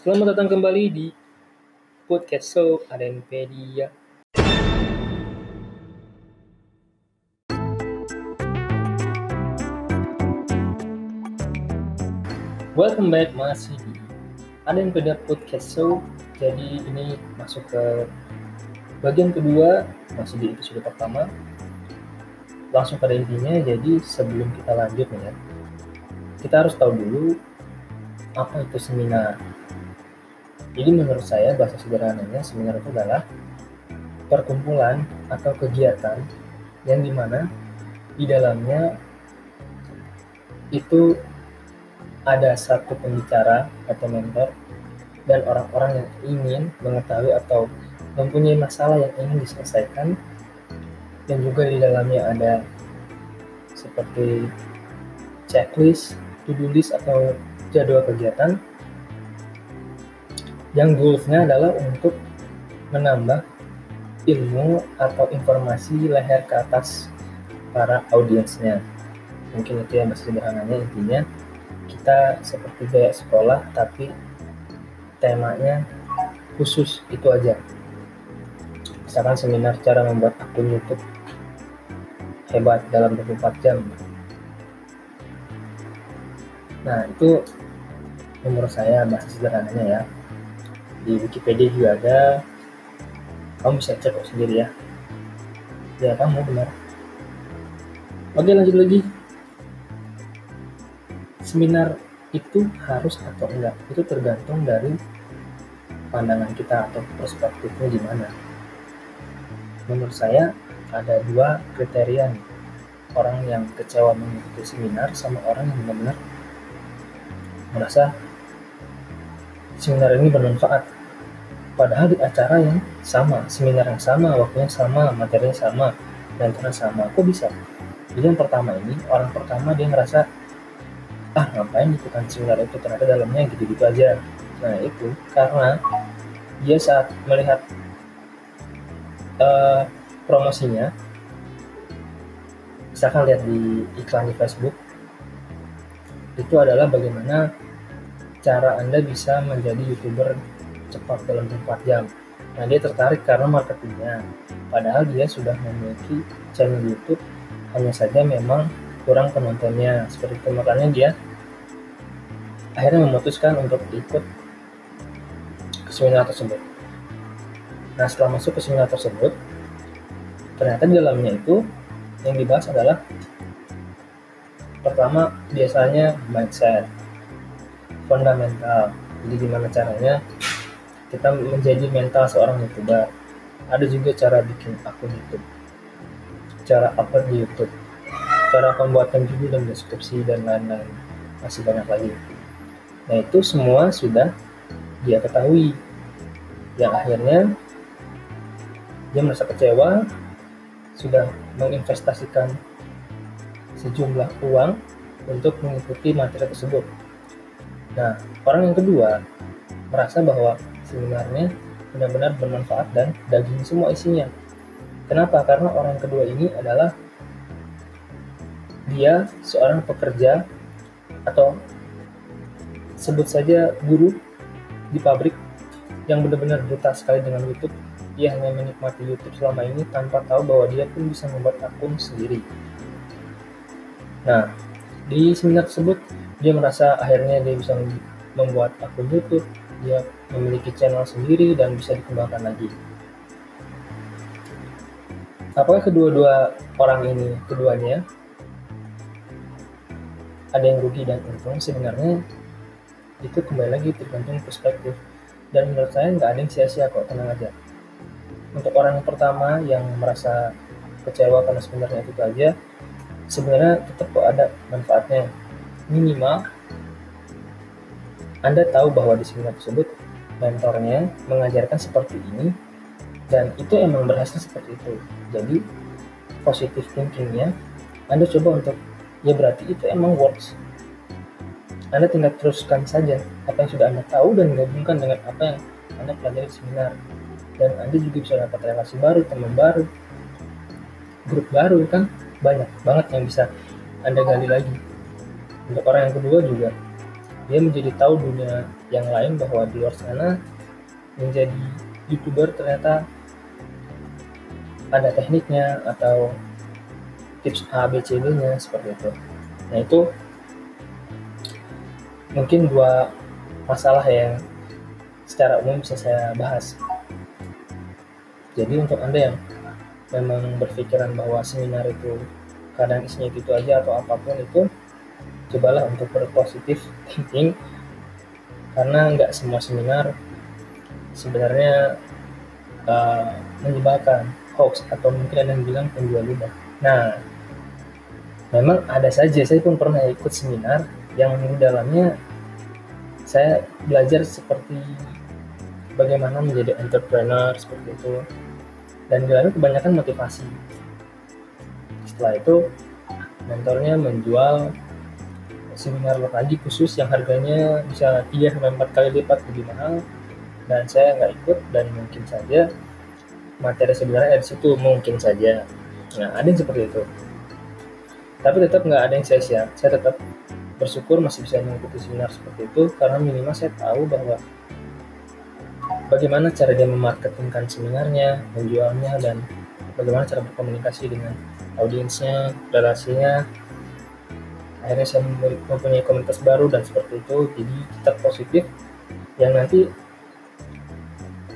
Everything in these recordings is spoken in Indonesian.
Selamat datang kembali di podcast show Adenpedia. Welcome back masih di Adenpedia Podcast Show. Jadi ini masuk ke bagian kedua masih di episode pertama. Langsung pada intinya. Jadi sebelum kita lanjut nih ya, kita harus tahu dulu apa itu seminar. Jadi menurut saya bahasa sederhananya seminar itu adalah perkumpulan atau kegiatan yang di mana di dalamnya itu ada satu pembicara atau mentor dan orang-orang yang ingin mengetahui atau mempunyai masalah yang ingin diselesaikan. Dan juga di dalamnya ada seperti checklist, to-do list atau jadwal kegiatan yang goalsnya adalah untuk menambah ilmu atau informasi leher ke atas para audiensnya. Mungkin itu yang masih sederhananya intinya. Kita seperti kayak sekolah tapi temanya khusus itu aja. Misalkan seminar cara membuat akun YouTube hebat dalam 24 jam. Nah itu menurut saya bahasa sederhananya ya di Wikipedia juga ada. Kamu bisa cek sendiri ya. Ya kamu benar. Oke lanjut lagi. Seminar itu harus atau enggak? Itu tergantung dari pandangan kita atau perspektifnya gimana menurut saya ada dua kriteria orang yang kecewa mengikuti seminar sama orang yang benar-benar merasa seminar ini bermanfaat. Padahal di acara yang sama seminar yang sama waktunya sama materinya sama dan karena sama kok bisa? Jadi yang pertama ini orang pertama dia ngerasa ah ngapain ikutan seminar itu? Ternyata dalamnya gitu-gitu aja. Nah itu karena dia saat melihat uh, promosinya misalkan lihat di iklan di Facebook itu adalah bagaimana cara anda bisa menjadi youtuber cepat dalam 24 jam. Nah dia tertarik karena marketingnya. Padahal dia sudah memiliki channel YouTube hanya saja memang kurang penontonnya. Seperti itu. Makanya dia akhirnya memutuskan untuk ikut ke seminar tersebut. Nah setelah masuk ke seminar tersebut ternyata di dalamnya itu yang dibahas adalah pertama biasanya mindset fundamental. Jadi gimana caranya kita menjadi mental seorang youtuber. Ada juga cara bikin akun YouTube. Cara upload di YouTube. Cara pembuatan video dan deskripsi dan lain-lain. Masih banyak lagi. Nah itu semua sudah dia ketahui. Yang akhirnya dia merasa kecewa sudah menginvestasikan sejumlah uang untuk mengikuti materi tersebut nah orang yang kedua merasa bahwa sebenarnya benar-benar bermanfaat dan daging semua isinya kenapa karena orang kedua ini adalah dia seorang pekerja atau sebut saja guru di pabrik yang benar-benar buta sekali dengan YouTube. Dia hanya menikmati YouTube selama ini tanpa tahu bahwa dia pun bisa membuat akun sendiri. Nah, di seminar tersebut dia merasa akhirnya dia bisa membuat akun YouTube, dia memiliki channel sendiri dan bisa dikembangkan lagi. Apakah kedua-dua orang ini, keduanya ada yang rugi dan untung? Sebenarnya itu kembali lagi tergantung perspektif. Dan menurut saya nggak ada yang sia-sia kok tenang aja. Untuk orang yang pertama yang merasa kecewa karena sebenarnya itu aja sebenarnya tetap kok ada manfaatnya minimal anda tahu bahwa di seminar tersebut mentornya mengajarkan seperti ini dan itu emang berhasil seperti itu jadi positive thinkingnya anda coba untuk ya berarti itu emang works. Anda tinggal teruskan saja apa yang sudah Anda tahu dan gabungkan dengan apa yang Anda pelajari di seminar. Dan Anda juga bisa dapat relasi baru, teman baru, grup baru kan banyak banget yang bisa Anda gali lagi. Untuk orang yang kedua juga, dia menjadi tahu dunia yang lain bahwa di luar sana menjadi youtuber ternyata ada tekniknya atau tips A, B, C, D nya seperti itu. Nah itu mungkin dua masalah yang secara umum bisa saya bahas. Jadi untuk anda yang memang berpikiran bahwa seminar itu kadang isinya itu, itu aja atau apa pun itu cobalah untuk berpositif thinking karena nggak semua seminar sebenarnya uh, menyebarkan hoax atau mungkin ada yang bilang penjual lidah. Nah, memang ada saja saya pun pernah ikut seminar yang di dalamnya saya belajar seperti bagaimana menjadi entrepreneur seperti itu dan di dalamnya kebanyakan motivasi. Setelah itu mentornya menjual seminar lagi khusus yang harganya bisa 3 sampai 4 kali lipat lebih mahal. Dan saya nggak ikut dan mungkin saja materi sebenarnya di situ mungkin saja. Nah ada yang seperti itu. Tapi tetap nggak ada yang saya siap. Saya tetap bersyukur masih bisa mengikuti seminar seperti itu karena minimal saya tahu bahwa bagaimana cara dia memarketingkan seminarnya menjualnya dan bagaimana cara berkomunikasi dengan audiensnya relasinya akhirnya saya mempunyai komunitas baru dan seperti itu jadi tetap positif. Yang nanti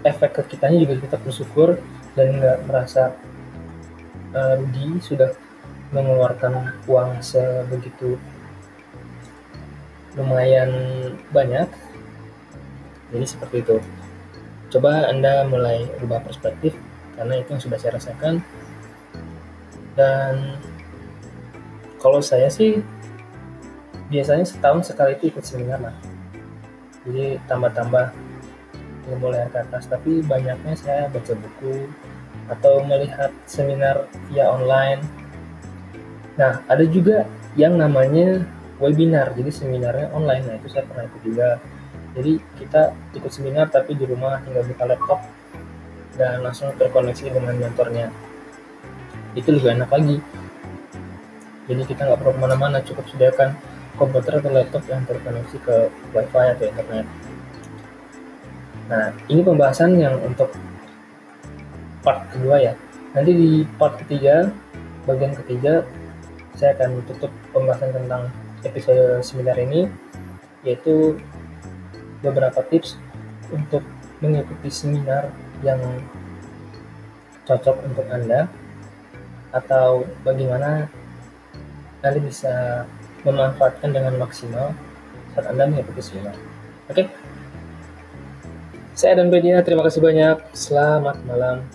efek ke kitanya juga kita bersyukur dan nggak merasa uh, rugi sudah mengeluarkan uang sebegitu lumayan banyak. Jadi seperti itu. Coba anda mulai rubah perspektif karena itu yang sudah saya rasakan. Dan kalau saya sih biasanya setahun sekali itu ikut seminar lah. Jadi tambah-tambah ilmu layar ke atas. Tapi banyaknya saya baca buku atau melihat seminar via online. Nah ada juga yang namanya webinar. Jadi seminarnya online. Nah itu saya pernah ikut juga. Jadi kita ikut seminar tapi di rumah tinggal buka laptop dan langsung terkoneksi dengan mentornya. Itu lebih enak lagi. Jadi kita nggak perlu ke mana-mana cukup sediakan komputer atau laptop yang terkoneksi ke wifi atau internet. Nah, ini pembahasan yang untuk part kedua ya. Nanti di part ketiga, bagian ketiga, saya akan tutup pembahasan tentang episode seminar ini, yaitu beberapa tips untuk mengikuti seminar yang cocok untuk Anda, atau bagaimana Anda bisa memanfaatkan dengan maksimal saat Anda mengikuti seminar. Oke? Okay? Saya Adam Bedia, terima kasih banyak. Selamat malam.